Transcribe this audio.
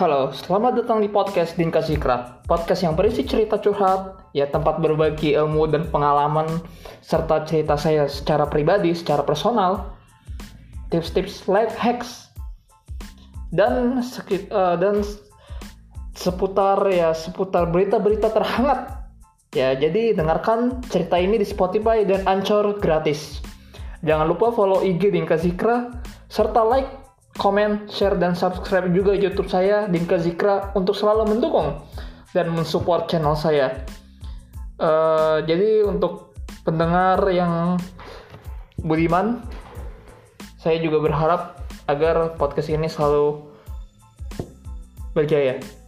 Halo, selamat datang di podcast Dinka Zikra. Podcast yang berisi cerita curhat, ya tempat berbagi ilmu dan pengalaman, serta cerita saya secara pribadi, secara personal, tips-tips life hacks, dan sekit, uh, dan seputar ya seputar berita-berita terhangat. Ya, jadi dengarkan cerita ini di Spotify dan Anchor gratis. Jangan lupa follow IG Dinka Zikra, serta like komen, share, dan subscribe juga YouTube saya, Dinka Zikra, untuk selalu mendukung dan mensupport channel saya. Uh, jadi untuk pendengar yang budiman, saya juga berharap agar podcast ini selalu berjaya.